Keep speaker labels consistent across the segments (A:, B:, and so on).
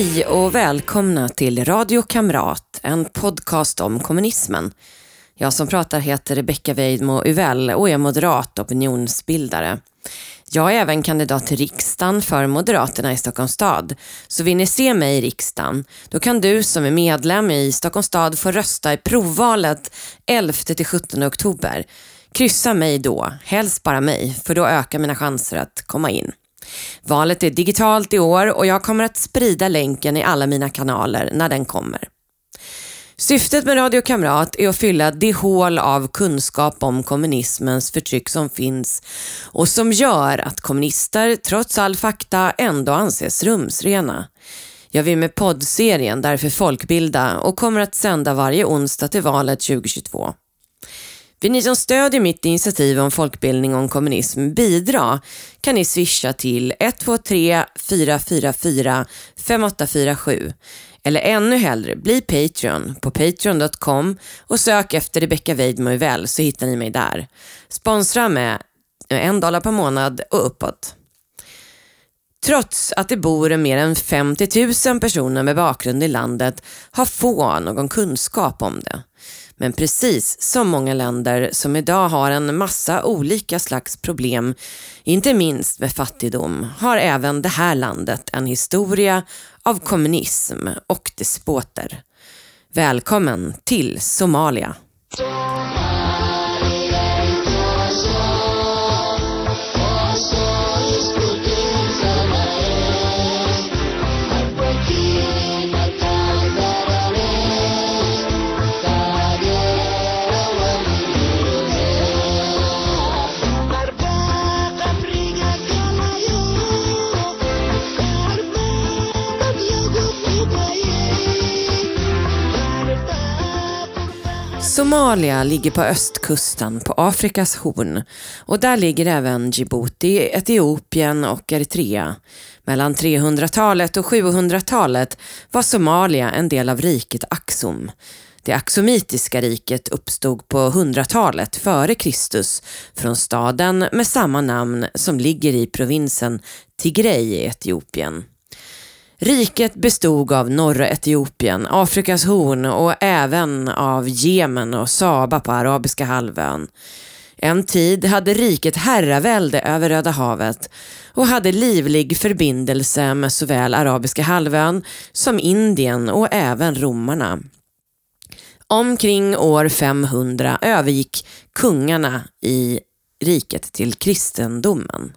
A: Hej och välkomna till Radio Kamrat, en podcast om kommunismen. Jag som pratar heter Rebecka Weidmo Uvell och är moderat opinionsbildare. Jag är även kandidat till riksdagen för Moderaterna i Stockholms stad. Så vill ni se mig i riksdagen, då kan du som är medlem i Stockholms stad få rösta i provvalet 11-17 oktober. Kryssa mig då, helst bara mig, för då ökar mina chanser att komma in. Valet är digitalt i år och jag kommer att sprida länken i alla mina kanaler när den kommer. Syftet med Radio Kamrat är att fylla det hål av kunskap om kommunismens förtryck som finns och som gör att kommunister, trots all fakta, ändå anses rumsrena. Jag vill med poddserien därför folkbilda och kommer att sända varje onsdag till valet 2022. Vill ni som stödjer mitt initiativ om folkbildning om kommunism bidra kan ni swisha till 123 444 5847 eller ännu hellre, bli Patreon på patreon.com och sök efter Rebecca Weidmo så hittar ni mig där. Sponsra med en dollar per månad och uppåt. Trots att det bor mer än 50 000 personer med bakgrund i landet har få någon kunskap om det. Men precis som många länder som idag har en massa olika slags problem, inte minst med fattigdom, har även det här landet en historia av kommunism och despoter. Välkommen till Somalia. Somalia ligger på östkusten på Afrikas horn och där ligger även Djibouti, Etiopien och Eritrea. Mellan 300-talet och 700-talet var Somalia en del av riket Axum. Det axomitiska riket uppstod på 100-talet före Kristus från staden med samma namn som ligger i provinsen Tigray i Etiopien. Riket bestod av norra Etiopien, Afrikas horn och även av Jemen och Saba på Arabiska halvön. En tid hade riket herravälde över Röda havet och hade livlig förbindelse med såväl Arabiska halvön som Indien och även romarna. Omkring år 500 övergick kungarna i riket till kristendomen.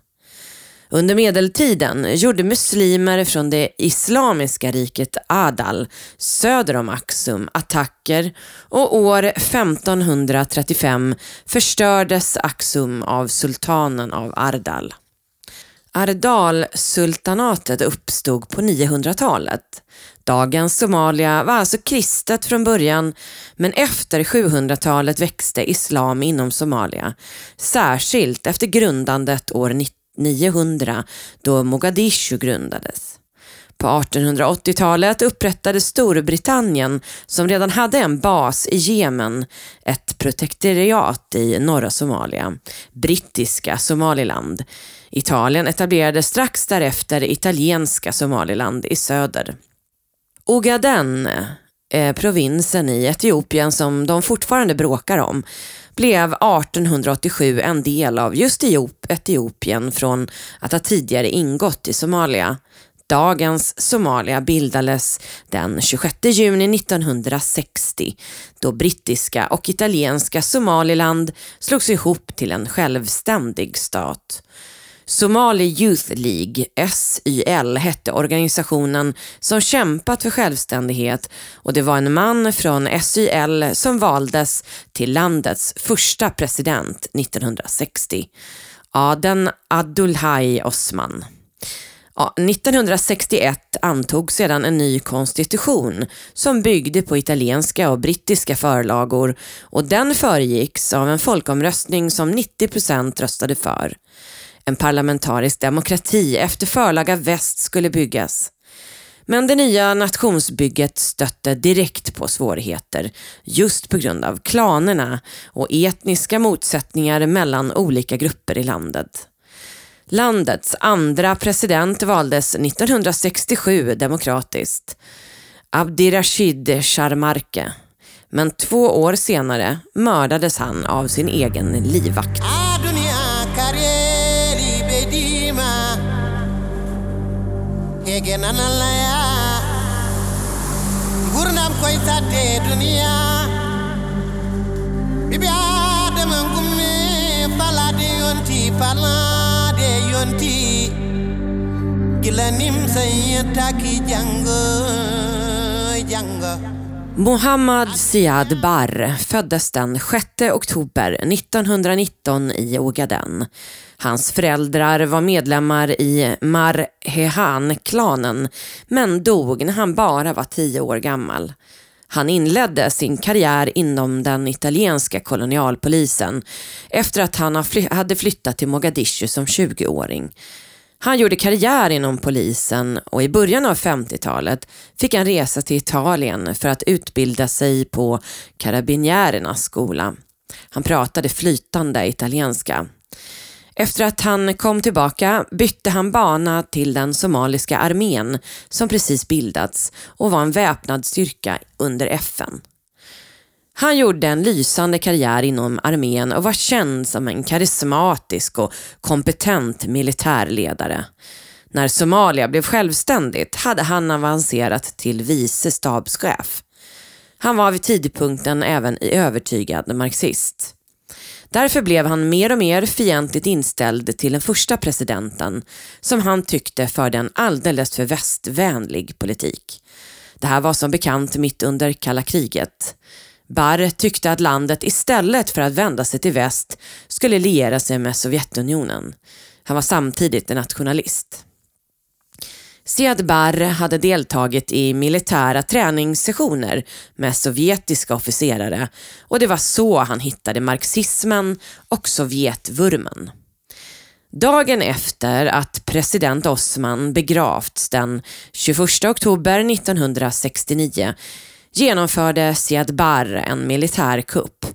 A: Under medeltiden gjorde muslimer från det islamiska riket Adal söder om Aksum attacker och år 1535 förstördes Aksum av sultanen av Ardal. Ardal-sultanatet uppstod på 900-talet. Dagens Somalia var alltså kristet från början men efter 700-talet växte islam inom Somalia, särskilt efter grundandet år 19 900 då Mogadishu grundades. På 1880-talet upprättade Storbritannien, som redan hade en bas i Jemen, ett protektoriat i norra Somalia, brittiska Somaliland. Italien etablerade strax därefter italienska Somaliland i söder. Ogaden, är provinsen i Etiopien som de fortfarande bråkar om, blev 1887 en del av just Etiopien från att ha tidigare ingått i Somalia. Dagens Somalia bildades den 26 juni 1960 då brittiska och italienska Somaliland slogs ihop till en självständig stat. Somali Youth League, SYL, hette organisationen som kämpat för självständighet och det var en man från SYL som valdes till landets första president 1960. Aden Abdulhaj Osman. 1961 antogs sedan en ny konstitution som byggde på italienska och brittiska förlagor och den föregicks av en folkomröstning som 90 procent röstade för. En parlamentarisk demokrati efter förlaga väst skulle byggas. Men det nya nationsbygget stötte direkt på svårigheter just på grund av klanerna och etniska motsättningar mellan olika grupper i landet. Landets andra president valdes 1967 demokratiskt. Abdirashid Sharmarke. Men två år senare mördades han av sin egen livvakt. nege nanalaya gurnam koy tadde duniya bibi adam gumme palade yonti palade yonti. Gilanim sayyata ki jango jango. Mohammad Siad Barr föddes den 6 oktober 1919 i Ogaden. Hans föräldrar var medlemmar i Marhehan-klanen men dog när han bara var tio år gammal. Han inledde sin karriär inom den italienska kolonialpolisen efter att han hade flyttat till Mogadishu som 20-åring. Han gjorde karriär inom polisen och i början av 50-talet fick han resa till Italien för att utbilda sig på karabinjärernas skola. Han pratade flytande italienska. Efter att han kom tillbaka bytte han bana till den somaliska armén som precis bildats och var en väpnad styrka under FN. Han gjorde en lysande karriär inom armén och var känd som en karismatisk och kompetent militärledare. När Somalia blev självständigt hade han avancerat till vice stabschef. Han var vid tidpunkten även i övertygad marxist. Därför blev han mer och mer fientligt inställd till den första presidenten som han tyckte förde en alldeles för västvänlig politik. Det här var som bekant mitt under kalla kriget. Barr tyckte att landet istället för att vända sig till väst skulle liera sig med Sovjetunionen. Han var samtidigt en nationalist. Siad Barr hade deltagit i militära träningssessioner med sovjetiska officerare och det var så han hittade marxismen och Sovjetvurmen. Dagen efter att president Osman begravts den 21 oktober 1969 genomförde Siad Barr en militärkupp.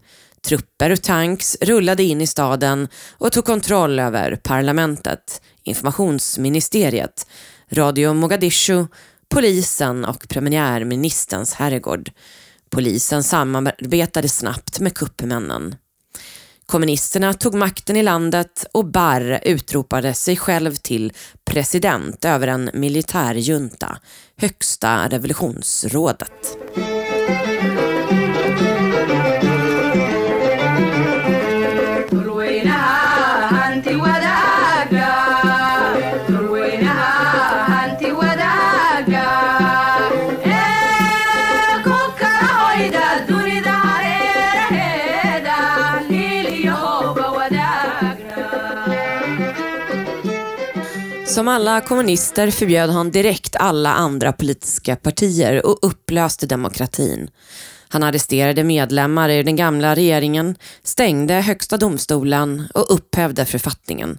A: Trupper och tanks rullade in i staden och tog kontroll över parlamentet, informationsministeriet, Radio Mogadishu, polisen och premiärministerns herrgård. Polisen samarbetade snabbt med kuppmännen. Kommunisterna tog makten i landet och Barr utropade sig själv till president över en militärjunta, högsta revolutionsrådet. Som alla kommunister förbjöd han direkt alla andra politiska partier och upplöste demokratin. Han arresterade medlemmar i den gamla regeringen, stängde högsta domstolen och upphävde författningen.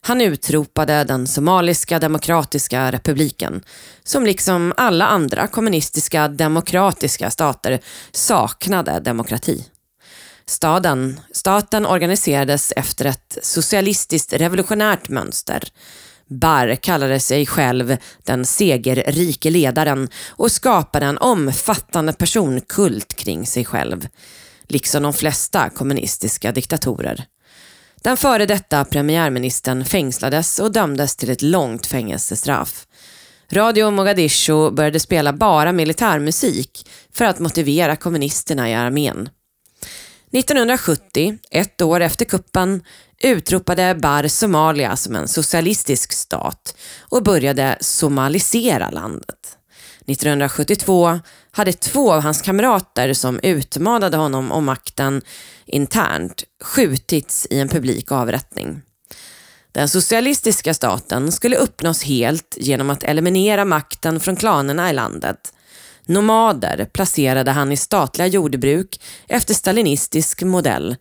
A: Han utropade den somaliska demokratiska republiken, som liksom alla andra kommunistiska demokratiska stater saknade demokrati. Staden, staten organiserades efter ett socialistiskt revolutionärt mönster. Barr kallade sig själv den segerrike ledaren och skapade en omfattande personkult kring sig själv, liksom de flesta kommunistiska diktatorer. Den före detta premiärministern fängslades och dömdes till ett långt fängelsestraff. Radio Mogadishu började spela bara militärmusik för att motivera kommunisterna i armén. 1970, ett år efter kuppen, utropade Bar Somalia som en socialistisk stat och började somalisera landet. 1972 hade två av hans kamrater som utmanade honom om makten internt skjutits i en publik avrättning. Den socialistiska staten skulle uppnås helt genom att eliminera makten från klanerna i landet Nomader placerade han i statliga jordbruk efter stalinistisk modell.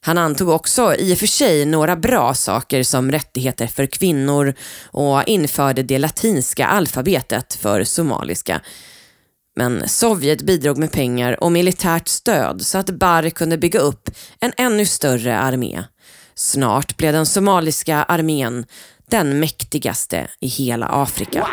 A: Han antog också i och för sig några bra saker som rättigheter för kvinnor och införde det latinska alfabetet för somaliska. Men Sovjet bidrog med pengar och militärt stöd så att Barr kunde bygga upp en ännu större armé. Snart blev den somaliska armén den mäktigaste i hela Afrika.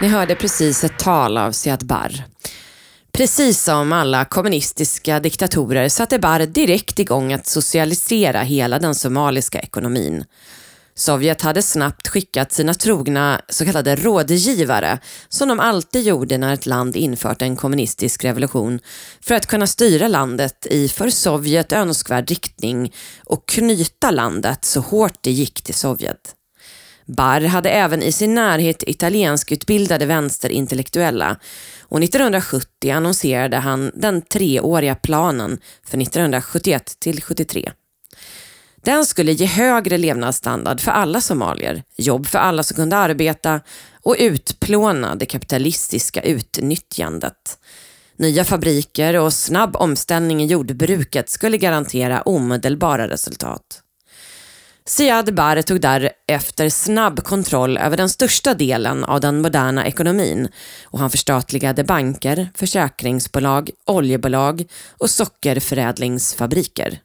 A: Ni hörde precis ett tal av Siad Barr. Precis som alla kommunistiska diktatorer satte Barr direkt igång att socialisera hela den somaliska ekonomin. Sovjet hade snabbt skickat sina trogna så kallade rådgivare, som de alltid gjorde när ett land infört en kommunistisk revolution, för att kunna styra landet i för Sovjet önskvärd riktning och knyta landet så hårt det gick till Sovjet. Barr hade även i sin närhet italienskutbildade vänsterintellektuella och 1970 annonserade han den treåriga planen för 1971 till 73. Den skulle ge högre levnadsstandard för alla somalier, jobb för alla som kunde arbeta och utplåna det kapitalistiska utnyttjandet. Nya fabriker och snabb omställning i jordbruket skulle garantera omedelbara resultat. Siad Barre tog därefter snabb kontroll över den största delen av den moderna ekonomin och han förstatligade banker, försäkringsbolag, oljebolag och sockerförädlingsfabriker.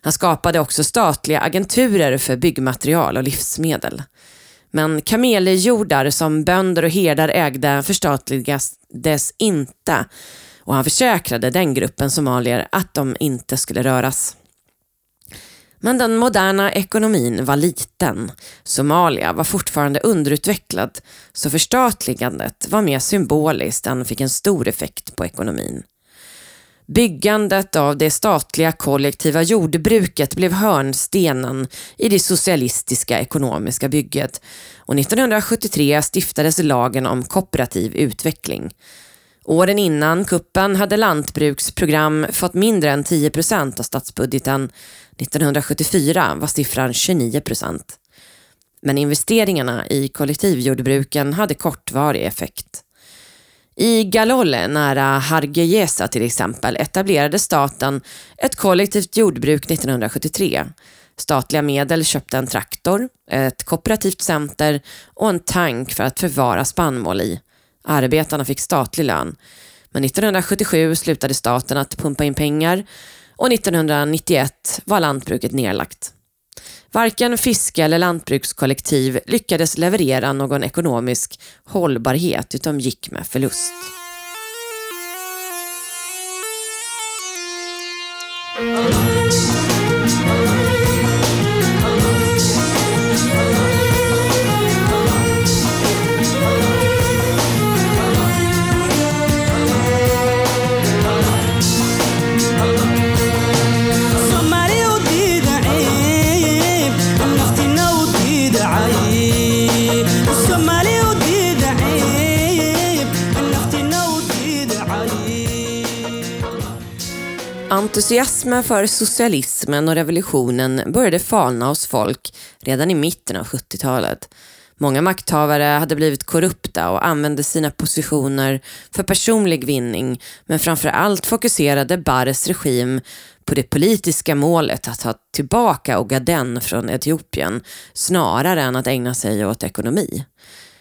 A: Han skapade också statliga agenturer för byggmaterial och livsmedel. Men kamelijordar som bönder och herdar ägde förstatligades inte och han försäkrade den gruppen somalier att de inte skulle röras. Men den moderna ekonomin var liten. Somalia var fortfarande underutvecklat, så förstatligandet var mer symboliskt än fick en stor effekt på ekonomin. Byggandet av det statliga kollektiva jordbruket blev hörnstenen i det socialistiska ekonomiska bygget och 1973 stiftades lagen om kooperativ utveckling. Åren innan kuppen hade lantbruksprogram fått mindre än 10 procent av statsbudgeten. 1974 var siffran 29 procent. Men investeringarna i kollektivjordbruken hade kortvarig effekt. I Galole, nära Hargejesa till exempel, etablerade staten ett kollektivt jordbruk 1973. Statliga medel köpte en traktor, ett kooperativt center och en tank för att förvara spannmål i. Arbetarna fick statlig lön. Men 1977 slutade staten att pumpa in pengar och 1991 var lantbruket nedlagt. Varken fiske eller lantbrukskollektiv lyckades leverera någon ekonomisk hållbarhet utan gick med förlust.
B: Mm.
A: Entusiasmen för socialismen och revolutionen började falna hos folk redan i mitten av 70-talet. Många makthavare hade blivit korrupta och använde sina positioner för personlig vinning, men framför allt fokuserade Barres regim på det politiska målet att ta tillbaka Ogaden från Etiopien snarare än att ägna sig åt ekonomi.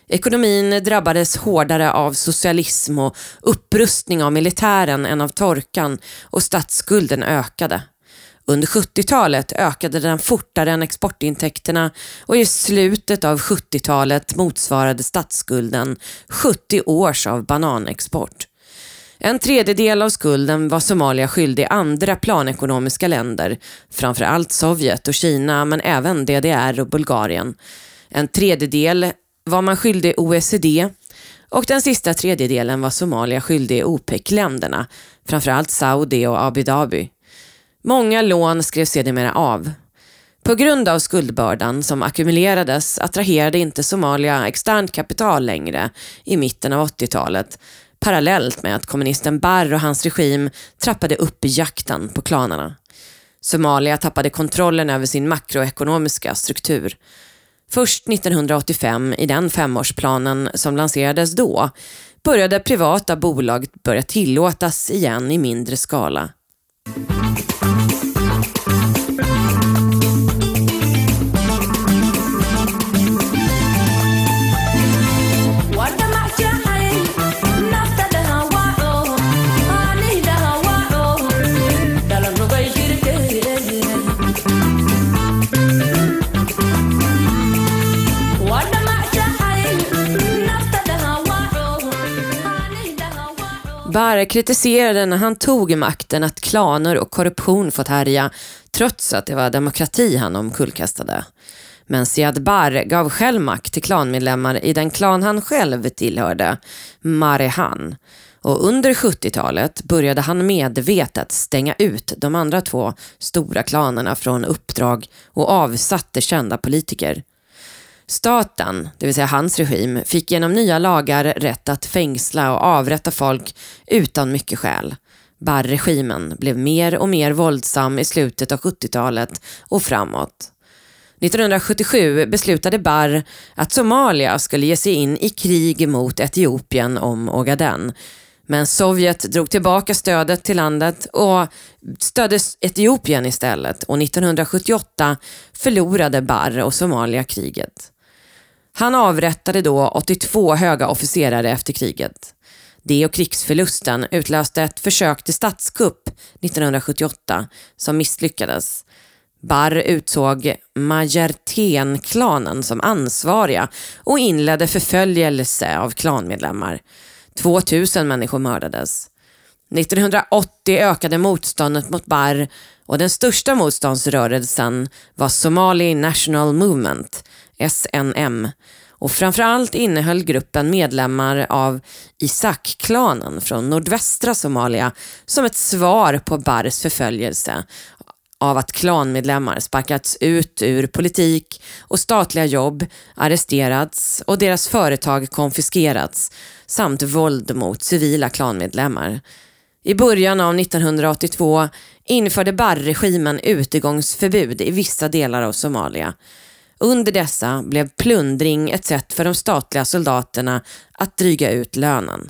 A: Ekonomin drabbades hårdare av socialism och upprustning av militären än av torkan och statsskulden ökade. Under 70-talet ökade den fortare än exportintäkterna och i slutet av 70-talet motsvarade statsskulden 70 års av bananexport. En tredjedel av skulden var Somalia skyldig andra planekonomiska länder, framförallt Sovjet och Kina men även DDR och Bulgarien. En tredjedel var man skyldig OECD och den sista tredjedelen var Somalia skyldig OPEC-länderna, framförallt Saudi och Abu Dhabi. Många lån skrevs sedermera av. På grund av skuldbördan som ackumulerades attraherade inte Somalia externt kapital längre i mitten av 80-talet parallellt med att kommunisten Barr och hans regim trappade upp i jakten på klanerna. Somalia tappade kontrollen över sin makroekonomiska struktur. Först 1985, i den femårsplanen som lanserades då, började privata bolag börja tillåtas igen i mindre skala. Barre kritiserade när han tog makten att klaner och korruption fått härja, trots att det var demokrati han omkullkastade. Men Siad Barre gav själv makt till klanmedlemmar i den klan han själv tillhörde, Marehan. Och under 70-talet började han medvetet stänga ut de andra två stora klanerna från uppdrag och avsatte kända politiker. Staten, det vill säga hans regim, fick genom nya lagar rätt att fängsla och avrätta folk utan mycket skäl. Barr-regimen blev mer och mer våldsam i slutet av 70-talet och framåt. 1977 beslutade Barr att Somalia skulle ge sig in i krig mot Etiopien om Ogaden. Men Sovjet drog tillbaka stödet till landet och stödde Etiopien istället och 1978 förlorade Barr och Somalia kriget. Han avrättade då 82 höga officerare efter kriget. Det och krigsförlusten utlöste ett försök till statskupp 1978 som misslyckades. Barr utsåg Majerten-klanen som ansvariga och inledde förföljelse av klanmedlemmar. 2000 människor mördades. 1980 ökade motståndet mot Barr och den största motståndsrörelsen var Somali National Movement, SNM, och framförallt innehöll gruppen medlemmar av Isak-klanen från nordvästra Somalia som ett svar på Barrs förföljelse av att klanmedlemmar sparkats ut ur politik och statliga jobb, arresterats och deras företag konfiskerats samt våld mot civila klanmedlemmar. I början av 1982 införde Barr-regimen utegångsförbud i vissa delar av Somalia. Under dessa blev plundring ett sätt för de statliga soldaterna att dryga ut lönen.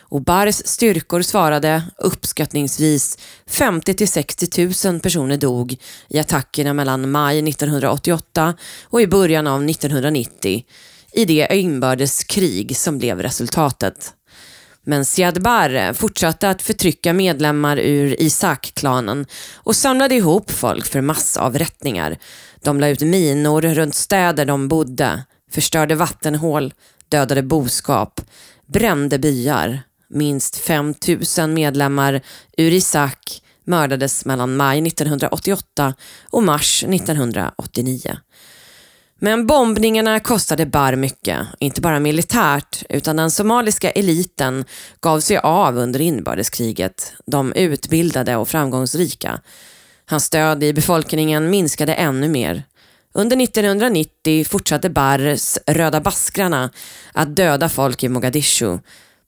A: och Bars styrkor svarade uppskattningsvis 50 till 60 000 personer dog i attackerna mellan maj 1988 och i början av 1990 i det inbördeskrig som blev resultatet. Men Siad Barre fortsatte att förtrycka medlemmar ur Isak-klanen och samlade ihop folk för massavrättningar. De la ut minor runt städer de bodde, förstörde vattenhål, dödade boskap, brände byar. Minst 5 000 medlemmar ur Isak mördades mellan maj 1988 och mars 1989. Men bombningarna kostade Bar mycket, inte bara militärt, utan den somaliska eliten gav sig av under inbördeskriget, de utbildade och framgångsrika. Hans stöd i befolkningen minskade ännu mer. Under 1990 fortsatte Barrs Röda Baskrarna att döda folk i Mogadishu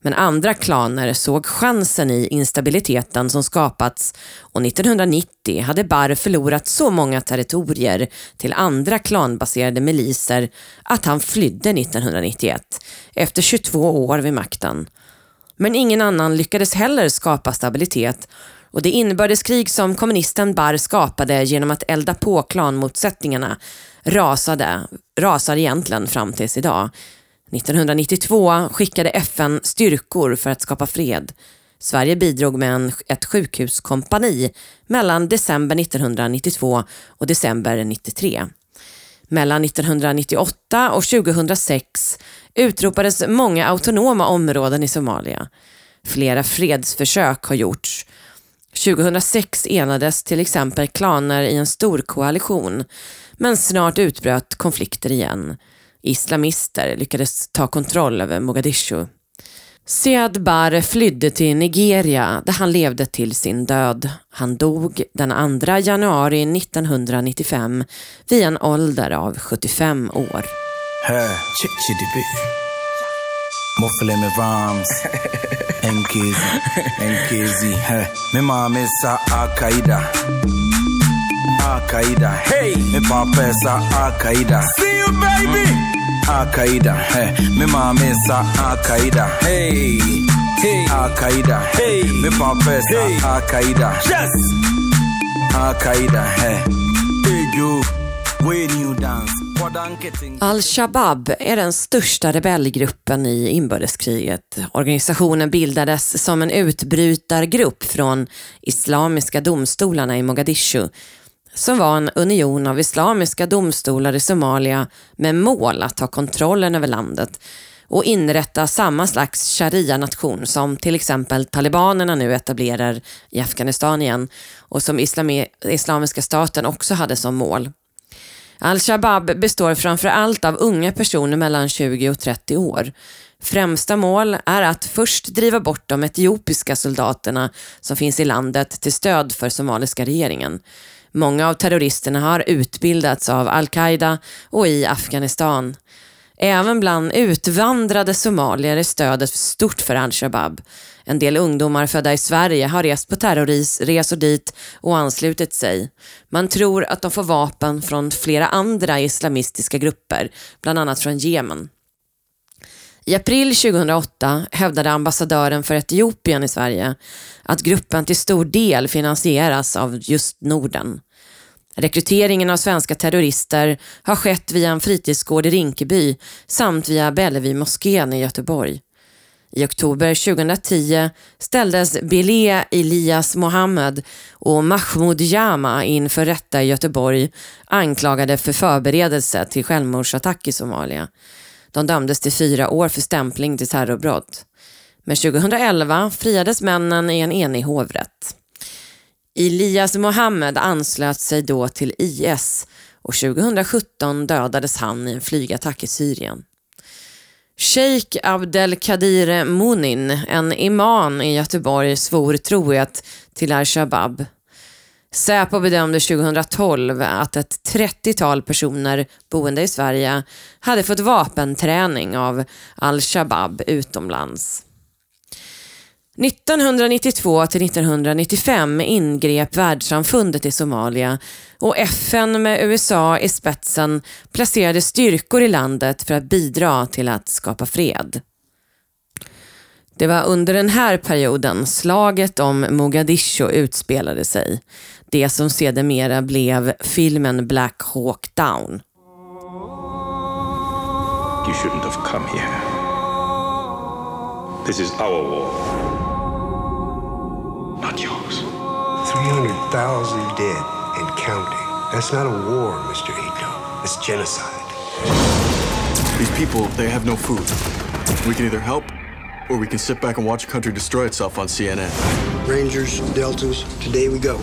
A: men andra klaner såg chansen i instabiliteten som skapats och 1990 hade Barr förlorat så många territorier till andra klanbaserade miliser att han flydde 1991 efter 22 år vid makten. Men ingen annan lyckades heller skapa stabilitet och det inbördeskrig som kommunisten Barr skapade genom att elda på klanmotsättningarna rasade, rasar egentligen fram tills idag. 1992 skickade FN styrkor för att skapa fred. Sverige bidrog med en, ett sjukhuskompani mellan december 1992 och december 93. Mellan 1998 och 2006 utropades många autonoma områden i Somalia. Flera fredsförsök har gjorts. 2006 enades till exempel klaner i en stor koalition, men snart utbröt konflikter igen. Islamister lyckades ta kontroll över Mogadishu. Siad Barre flydde till Nigeria där han levde till sin död. Han dog den 2 januari 1995 vid en ålder av 75 år.
C: Muffle med rhymes. NKZ, NKZ. Min mama sa Al-Qaida. Al-Qaida. Hey, min pappa sa Al-Qaida. See you baby. Al-Qaida. Hey, min mama sa Al-Qaida. Hey, hey. Al-Qaida. Hey, min pappa sa Al-Qaida. Yes. Al-Qaida. Hey, hey you. Where you dance?
A: Al-Shabaab är den största rebellgruppen i inbördeskriget. Organisationen bildades som en utbrytargrupp från Islamiska domstolarna i Mogadishu som var en union av islamiska domstolar i Somalia med mål att ta kontrollen över landet och inrätta samma slags sharia-nation som till exempel talibanerna nu etablerar i Afghanistan igen och som Islami Islamiska staten också hade som mål. Al-Shabaab består framför allt av unga personer mellan 20 och 30 år. Främsta mål är att först driva bort de etiopiska soldaterna som finns i landet till stöd för somaliska regeringen. Många av terroristerna har utbildats av al-Qaida och i Afghanistan. Även bland utvandrade somalier är stödet stort för al-Shabaab. En del ungdomar födda i Sverige har rest på terrorresor dit och anslutit sig. Man tror att de får vapen från flera andra islamistiska grupper, bland annat från Jemen. I april 2008 hävdade ambassadören för Etiopien i Sverige att gruppen till stor del finansieras av just Norden. Rekryteringen av svenska terrorister har skett via en fritidsgård i Rinkeby samt via Bellevue-moskén i Göteborg. I oktober 2010 ställdes Bilé Elias Mohammed och Mahmoud Jama inför rätta i Göteborg anklagade för förberedelse till självmordsattack i Somalia. De dömdes till fyra år för stämpling till terrorbrott. Men 2011 friades männen i en enig hovrätt. Elias Mohammed anslöt sig då till IS och 2017 dödades han i en flygattack i Syrien. Sheikh Abdelkadir Munin, en imam i Göteborg, svor trohet till al-Shabab. Säpo bedömde 2012 att ett 30-tal personer boende i Sverige hade fått vapenträning av al-Shabab utomlands. 1992 till 1995 ingrep världssamfundet i Somalia och FN med USA i spetsen placerade styrkor i landet för att bidra till att skapa fred. Det var under den här perioden slaget om Mogadishu utspelade sig. Det som sedermera blev filmen Black Hawk Down.
D: You shouldn't have come here. This is our war. not yours.
E: 300,000 dead and counting. That's not a war, Mr. Ito. It's genocide.
F: These people, they have no food. We can either help, or we can sit back and watch a country destroy itself on CNN.
E: Rangers, Deltas, today we go.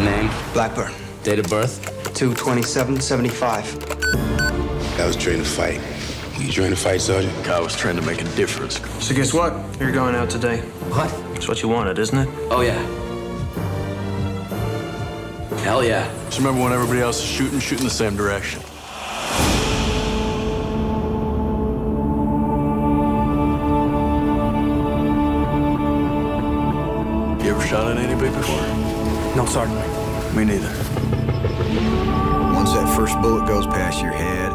G: Name?
E: Blackburn.
G: Date of birth?
E: 22775.
D: I was trained to fight. Were you trained to fight, Sergeant?
F: I was trying to make a difference.
H: So guess what? You're going out today.
G: What?
H: It's what you wanted, isn't it?
G: Oh, yeah. Hell yeah.
F: Just remember when everybody else is shooting, shoot in the same direction. Shot at anybody before?
H: No, Sergeant.
F: Me neither.
C: Once that first bullet goes past your head,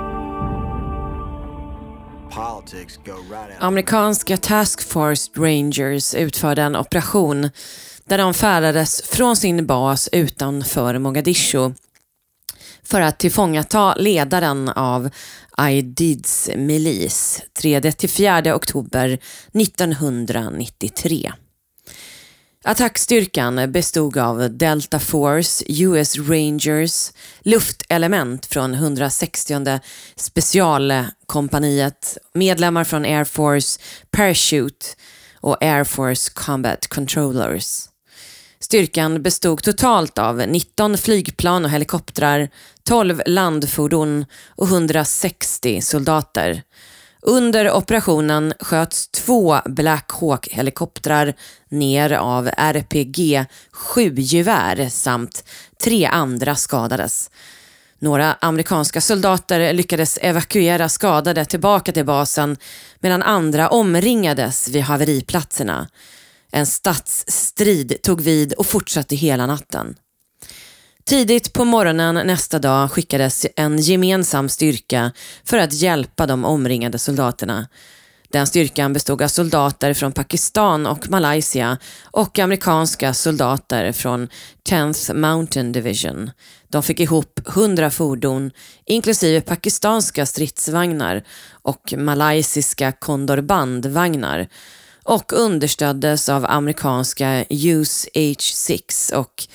C: politics go right out.
A: Amerikanska Task Force Rangers utförde en operation där de färdades från sin bas utanför Mogadishu för att tillfångata ledaren av IDIDs milis 3-4 oktober 1993. Attackstyrkan bestod av Delta Force, US Rangers, luftelement från 160 specialkompaniet, medlemmar från Air Force Parachute och Air Force Combat Controllers. Styrkan bestod totalt av 19 flygplan och helikoptrar, 12 landfordon och 160 soldater. Under operationen sköts två Black Hawk-helikoptrar ner av RPG 7-gevär samt tre andra skadades. Några amerikanska soldater lyckades evakuera skadade tillbaka till basen medan andra omringades vid haveriplatserna. En stadsstrid tog vid och fortsatte hela natten. Tidigt på morgonen nästa dag skickades en gemensam styrka för att hjälpa de omringade soldaterna. Den styrkan bestod av soldater från Pakistan och Malaysia och amerikanska soldater från 10th Mountain Division. De fick ihop 100 fordon, inklusive pakistanska stridsvagnar och malaysiska Kondorbandvagnar och understöddes av amerikanska USH-6 och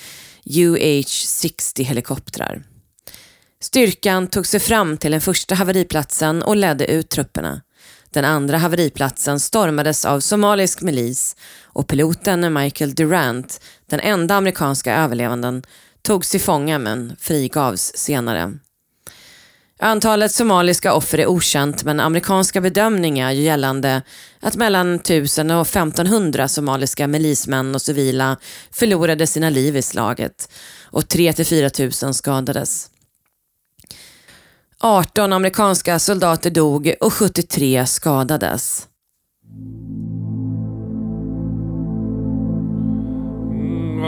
A: UH-60 helikoptrar. Styrkan tog sig fram till den första haveriplatsen och ledde ut trupperna. Den andra haveriplatsen stormades av somalisk milis och piloten Michael Durant, den enda amerikanska överlevanden, togs till fånga men frigavs senare. Antalet somaliska offer är okänt men amerikanska bedömningar gör gällande att mellan 1000 och 1500 somaliska milismän och civila förlorade sina liv i slaget och 3 till 4 000 skadades. 18 amerikanska soldater dog och 73 skadades.
I: Mm,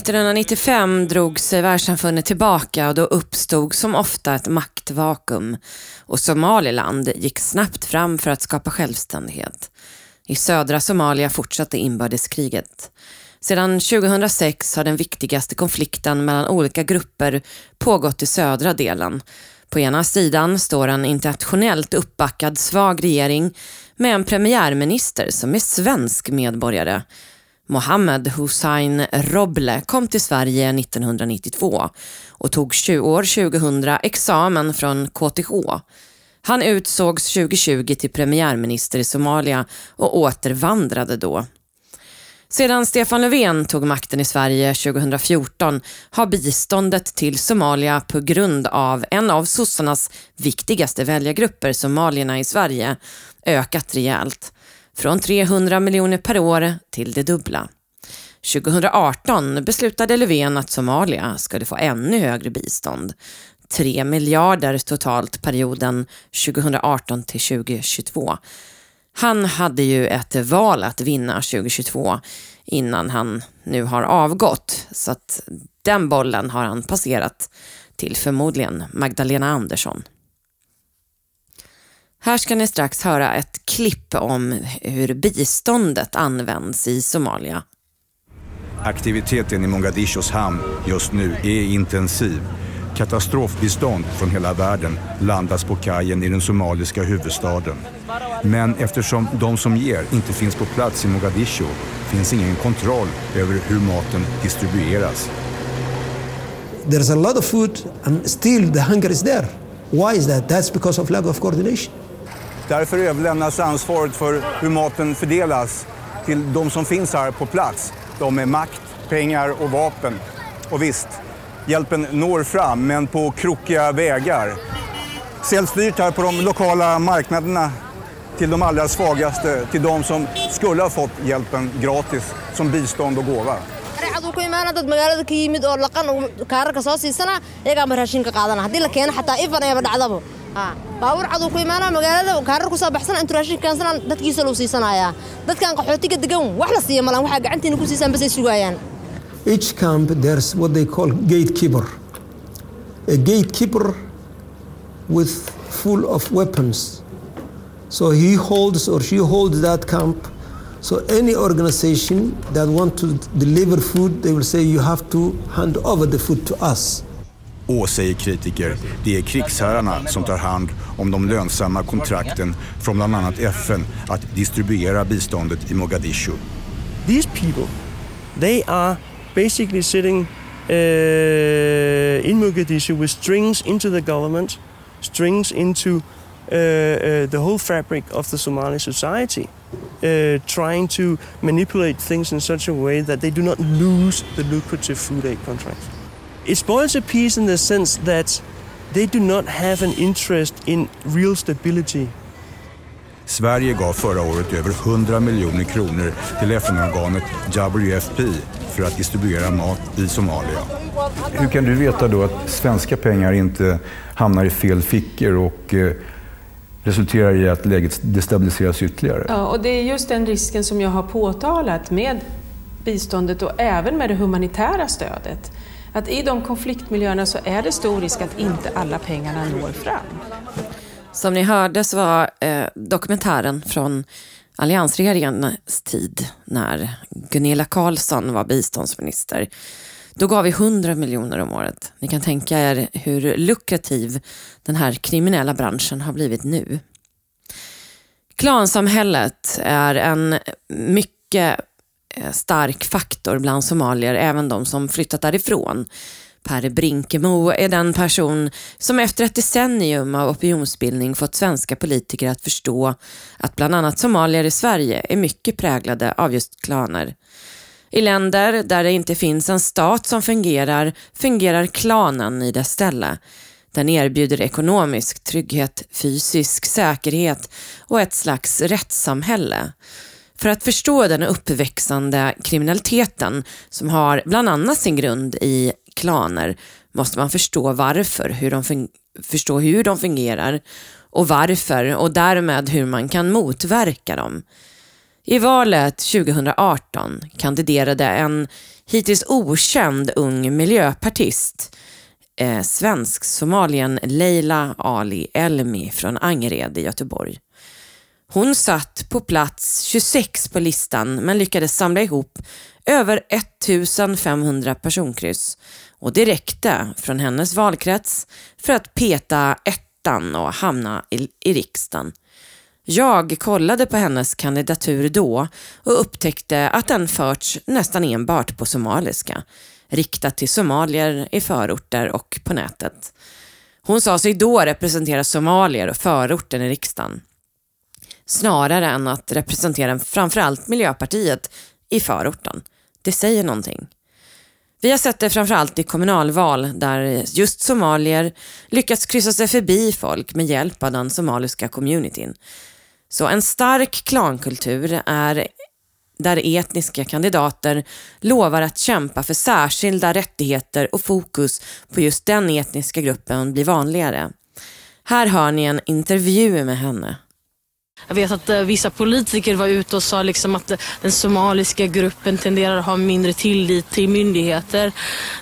A: 1995 drog sig världssamfundet tillbaka och då uppstod som ofta ett maktvakuum och Somaliland gick snabbt fram för att skapa självständighet. I södra Somalia fortsatte inbördeskriget. Sedan 2006 har den viktigaste konflikten mellan olika grupper pågått i södra delen. På ena sidan står en internationellt uppbackad svag regering med en premiärminister som är svensk medborgare. Mohammed Hussein Roble kom till Sverige 1992 och tog 20 år 2000 examen från KTH. Han utsågs 2020 till premiärminister i Somalia och återvandrade då. Sedan Stefan Löfven tog makten i Sverige 2014 har biståndet till Somalia på grund av en av sossarnas viktigaste väljargrupper, somalierna i Sverige, ökat rejält. Från 300 miljoner per år till det dubbla. 2018 beslutade Löfven att Somalia skulle få ännu högre bistånd. 3 miljarder totalt perioden 2018 till 2022. Han hade ju ett val att vinna 2022 innan han nu har avgått. Så att den bollen har han passerat till förmodligen Magdalena Andersson. Här ska ni strax höra ett klipp om hur biståndet används i Somalia.
J: Aktiviteten i Mogadishus hamn just nu är intensiv. Katastrofbistånd från hela världen landas på kajen i den somaliska huvudstaden. Men eftersom de som ger inte finns på plats i Mogadishu finns ingen kontroll över hur maten distribueras.
K: There's a lot of food and still the hunger is there. Why is that? That's because of lack of coordination.
J: Därför överlämnas ansvaret för hur maten fördelas till de som finns här på plats. De med makt, pengar och vapen. Och visst, hjälpen når fram, men på krokiga vägar. Säljs dyrt här på de lokala marknaderna till de allra svagaste, till de som skulle ha fått hjälpen gratis som bistånd och gåva.
L: Ku soo baabuur cad uu ku imaana magaalada kaarar ku soo baxsana intuu raashin keensana dadkiisa lou siisanayaa dadkan qaxootiga degan wax la siiya malan waxaa gacantiina ku siisaan basay sugaayaan
K: each camp there's what they call gatekeeper. A gatekeeper with full of weapons. So he holds or she holds that camp. So any organization that want to deliver food, they will say you have to hand over the food to us.
J: Och, säger kritiker, det är krigsherrarna som tar hand om de lönsamma kontrakten från bland annat FN att distribuera biståndet i Mogadishu.
M: These people, they are basically sitting uh, in Mogadishu with strings into the government, strings into uh, uh, the whole fabric of the Somali society, uh, trying to manipulate things in such a way that they do not lose the lucrative food aid contracts. It spoils a peace in the sense that they do not have an interest in real stability.
J: Sverige gav förra året över 100 miljoner kronor till FN-organet WFP för att distribuera mat i Somalia. Hur kan du veta då att svenska pengar inte hamnar i fel fickor och eh, resulterar i att läget destabiliseras ytterligare?
N: Ja, och det är just den risken som jag har påtalat med biståndet och även med det humanitära stödet. Att i de konfliktmiljöerna så är det stor risk att inte alla pengarna når fram.
A: Som ni hörde så var eh, dokumentären från alliansregeringens tid när Gunilla Carlsson var biståndsminister. Då gav vi 100 miljoner om året. Ni kan tänka er hur lukrativ den här kriminella branschen har blivit nu. Klansamhället är en mycket Eh, stark faktor bland somalier, även de som flyttat därifrån. Per Brinkemo är den person som efter ett decennium av opinionsbildning fått svenska politiker att förstå att bland annat somalier i Sverige är mycket präglade av just klaner. I länder där det inte finns en stat som fungerar, fungerar klanen i dess ställe. Den erbjuder ekonomisk trygghet, fysisk säkerhet och ett slags rättssamhälle. För att förstå den uppväxande kriminaliteten som har bland annat sin grund i klaner måste man förstå varför, hur de, förstå hur de fungerar och varför och därmed hur man kan motverka dem. I valet 2018 kandiderade en hittills okänd ung miljöpartist, eh, svensk-somalien Leila Ali Elmi från Angered i Göteborg. Hon satt på plats 26 på listan men lyckades samla ihop över 1500 personkryss och det räckte från hennes valkrets för att peta ettan och hamna i, i riksdagen. Jag kollade på hennes kandidatur då och upptäckte att den förts nästan enbart på somaliska, riktat till somalier i förorter och på nätet. Hon sa sig då representera somalier och förorten i riksdagen. Snarare än att representera framförallt Miljöpartiet i förorten. Det säger någonting. Vi har sett det framförallt i kommunalval där just somalier lyckats kryssa sig förbi folk med hjälp av den somaliska communityn. Så en stark klankultur är där etniska kandidater lovar att kämpa för särskilda rättigheter och fokus på just den etniska gruppen blir vanligare. Här hör ni en intervju med henne.
O: Jag vet att eh, vissa politiker var ute och sa liksom att den somaliska gruppen tenderar att ha mindre tillit till myndigheter.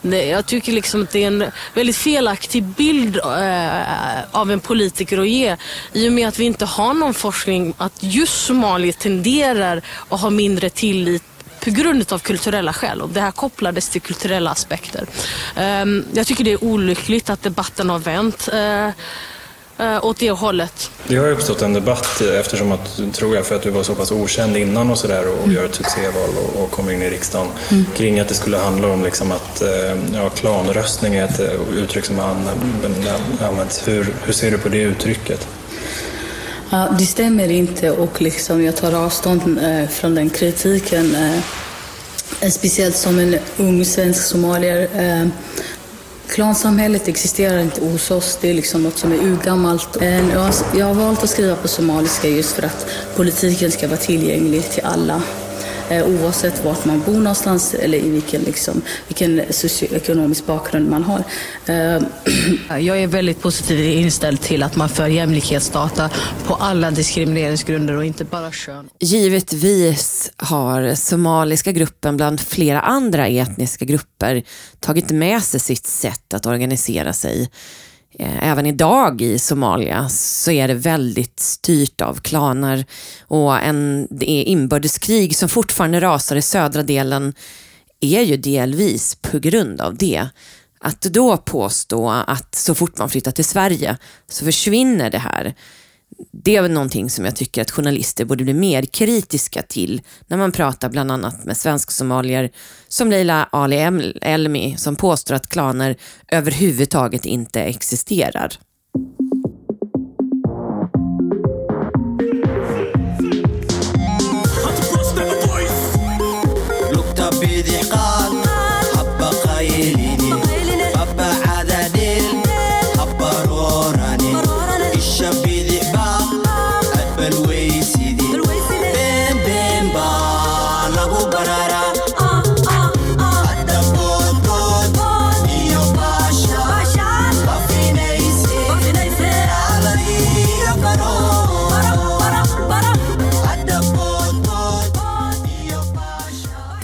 O: Jag tycker liksom att det är en väldigt felaktig bild eh, av en politiker att ge. I och med att vi inte har någon forskning att just somalier tenderar att ha mindre tillit på grund av kulturella skäl och det här kopplades till kulturella aspekter. Ehm, jag tycker det är olyckligt att debatten har vänt. Eh, Eh, åt det hållet.
H: Det har uppstått en debatt eh, eftersom att, tror jag, för att du var så pass okänd innan och sådär och mm. gör ett succéval och, och kommer in i riksdagen mm. kring att det skulle handla om liksom att eh, ja, klanröstning är ett eh, uttryck som används. Hur, hur ser du på det uttrycket?
P: Ja, det stämmer inte och liksom jag tar avstånd eh, från den kritiken. Eh, speciellt som en ung svensk somalier eh, Klansamhället existerar inte hos oss. Det är liksom något som är urgammalt. Eh, jag har valt att skriva på somaliska just för att politiken ska vara tillgänglig till alla eh, oavsett vart man bor någonstans eller i vilken, liksom, vilken socioekonomisk bakgrund man har. Eh,
O: Jag är väldigt positivt inställd till att man för jämlikhetsdata på alla diskrimineringsgrunder och inte bara kön.
A: Givetvis har somaliska gruppen bland flera andra etniska grupper tagit med sig sitt sätt att organisera sig. Eh, även idag i Somalia så är det väldigt styrt av klaner och en, det är inbördeskrig som fortfarande rasar i södra delen är ju delvis på grund av det. Att då påstå att så fort man flyttar till Sverige så försvinner det här. Det är väl någonting som jag tycker att journalister borde bli mer kritiska till när man pratar bland annat med svensk-somalier som Leila Ali Elmi som påstår att klaner överhuvudtaget inte existerar.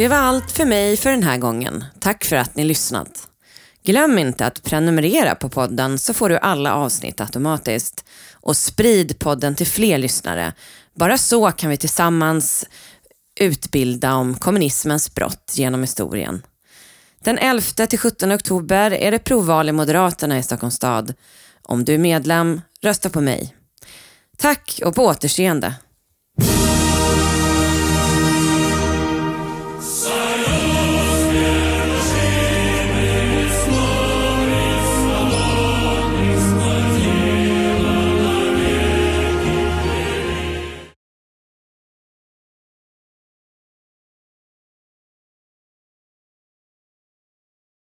A: Det var allt för mig för den här gången. Tack för att ni lyssnat. Glöm inte att prenumerera på podden så får du alla avsnitt automatiskt. Och sprid podden till fler lyssnare. Bara så kan vi tillsammans utbilda om kommunismens brott genom historien. Den 11 till 17 oktober är det provval i Moderaterna i Stockholms stad. Om du är medlem, rösta på mig. Tack och på återseende.